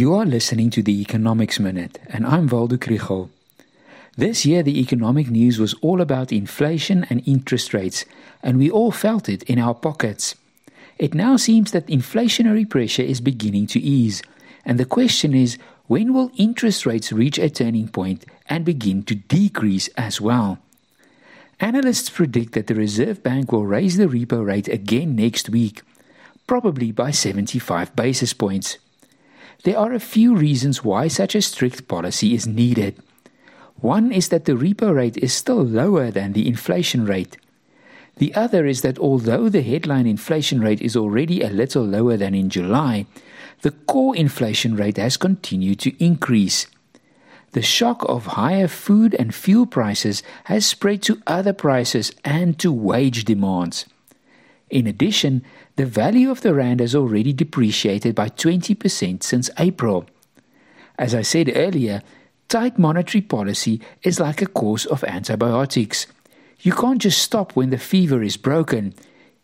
You are listening to the Economics Minute, and I'm Waldo Krugell. This year, the economic news was all about inflation and interest rates, and we all felt it in our pockets. It now seems that inflationary pressure is beginning to ease, and the question is when will interest rates reach a turning point and begin to decrease as well? Analysts predict that the Reserve Bank will raise the repo rate again next week, probably by 75 basis points. There are a few reasons why such a strict policy is needed. One is that the repo rate is still lower than the inflation rate. The other is that although the headline inflation rate is already a little lower than in July, the core inflation rate has continued to increase. The shock of higher food and fuel prices has spread to other prices and to wage demands. In addition, the value of the rand has already depreciated by 20% since April. As I said earlier, tight monetary policy is like a course of antibiotics. You can't just stop when the fever is broken.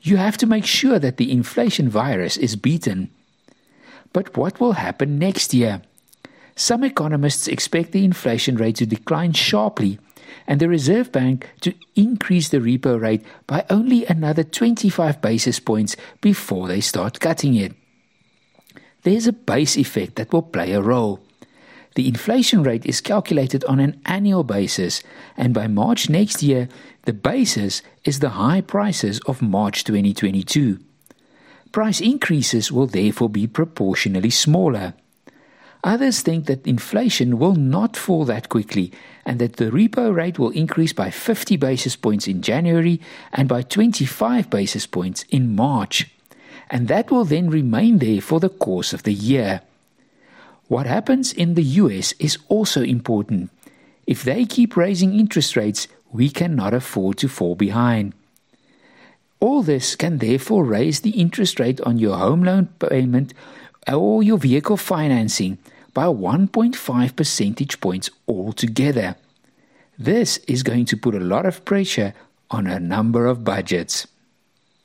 You have to make sure that the inflation virus is beaten. But what will happen next year? Some economists expect the inflation rate to decline sharply and the Reserve Bank to increase the repo rate by only another 25 basis points before they start cutting it. There's a base effect that will play a role. The inflation rate is calculated on an annual basis, and by March next year, the basis is the high prices of March 2022. Price increases will therefore be proportionally smaller. Others think that inflation will not fall that quickly and that the repo rate will increase by 50 basis points in January and by 25 basis points in March. And that will then remain there for the course of the year. What happens in the US is also important. If they keep raising interest rates, we cannot afford to fall behind. All this can therefore raise the interest rate on your home loan payment or your vehicle financing by 1.5 percentage points altogether. This is going to put a lot of pressure on a number of budgets.